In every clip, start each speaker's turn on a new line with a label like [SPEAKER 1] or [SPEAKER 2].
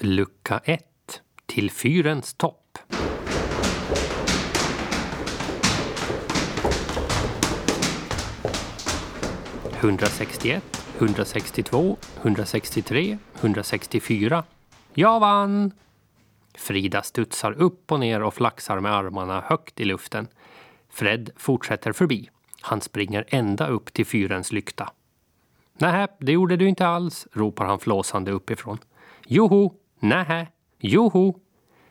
[SPEAKER 1] Lucka 1. Till fyrens topp. Hundrasextioett, hundrasextiotvå, hundrasextiotre, hundrasextiofyra. Jag vann! Frida studsar upp och ner och flaxar med armarna högt i luften. Fred fortsätter förbi. Han springer ända upp till fyrens lykta. Nej, det gjorde du inte alls, ropar han flåsande uppifrån. Joho, nähä, joho.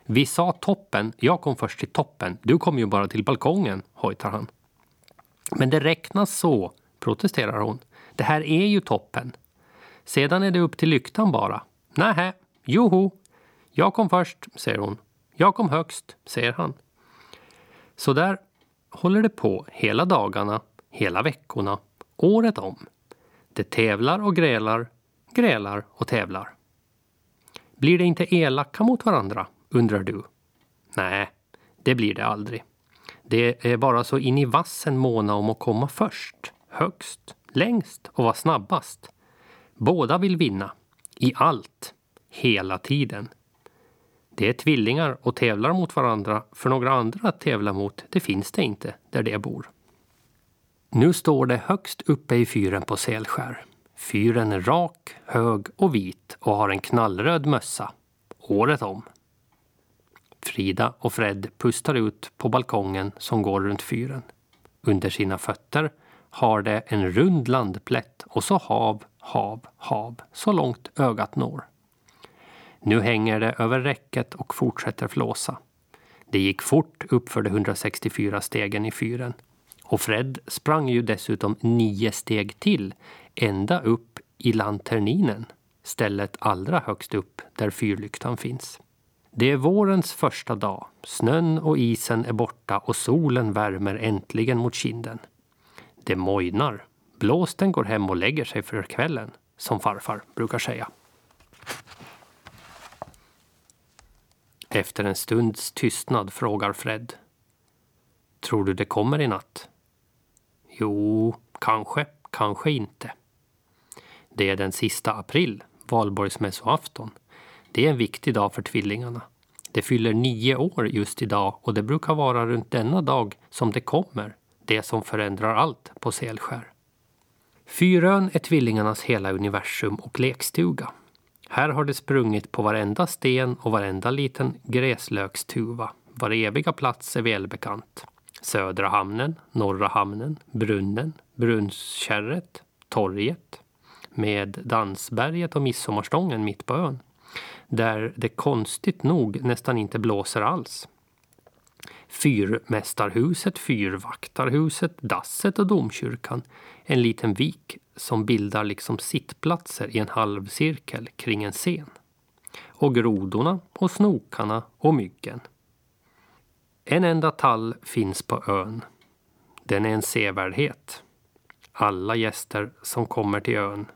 [SPEAKER 1] Vi sa toppen, jag kom först till toppen, du kom ju bara till balkongen, hojtar han. Men det räknas så, protesterar hon. Det här är ju toppen. Sedan är det upp till lyktan bara. Nähä, joho. Jag kom först, säger hon. Jag kom högst, säger han. Så där håller det på hela dagarna, hela veckorna, året om. Det tävlar och grälar, grälar och tävlar. Blir det inte elaka mot varandra, undrar du? Nej, det blir det aldrig. Det är bara så in i vassen måna om att komma först, högst, längst och vara snabbast. Båda vill vinna. I allt. Hela tiden. Det är tvillingar och tävlar mot varandra, för några andra att tävla mot, det finns det inte där de bor. Nu står det högst uppe i fyren på Sälskär. Fyren är rak, hög och vit och har en knallröd mössa. Året om. Frida och Fred pustar ut på balkongen som går runt fyren. Under sina fötter har det en rund landplätt och så hav, hav, hav så långt ögat når. Nu hänger det över räcket och fortsätter flåsa. Det gick fort uppför de 164 stegen i fyren. Och Fred sprang ju dessutom nio steg till, ända upp i lanterninen, stället allra högst upp där fyrlyktan finns. Det är vårens första dag. Snön och isen är borta och solen värmer äntligen mot kinden. Det mojnar. Blåsten går hem och lägger sig för kvällen, som farfar brukar säga. Efter en stunds tystnad frågar Fred. Tror du det kommer i natt? Jo, kanske, kanske inte. Det är den sista april, valborgsmässoafton. Det är en viktig dag för tvillingarna. Det fyller nio år just idag och det brukar vara runt denna dag som det kommer, det som förändrar allt på Selskär. Fyrön är tvillingarnas hela universum och lekstuga. Här har det sprungit på varenda sten och varenda liten gräslökstuva. Var eviga plats är välbekant. Södra hamnen, Norra hamnen, Brunnen, Brunnskärret, Torget med Dansberget och Midsommarstången mitt på ön. Där det konstigt nog nästan inte blåser alls. Fyrmästarhuset, Fyrvaktarhuset, Dasset och Domkyrkan. En liten vik som bildar liksom sittplatser i en halvcirkel kring en scen. Och grodorna och snokarna och myggen. En enda tall finns på ön. Den är en sevärdhet. Alla gäster som kommer till ön,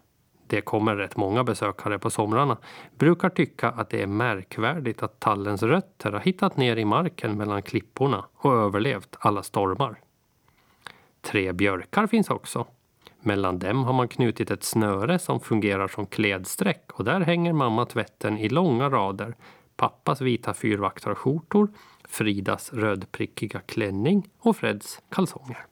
[SPEAKER 1] det kommer rätt många besökare på somrarna, brukar tycka att det är märkvärdigt att tallens rötter har hittat ner i marken mellan klipporna och överlevt alla stormar. Tre björkar finns också. Mellan dem har man knutit ett snöre som fungerar som klädsträck och där hänger mamma tvätten i långa rader. Pappas vita fyrvaktarskjortor Fridas rödprickiga klänning och Freds kalsonger.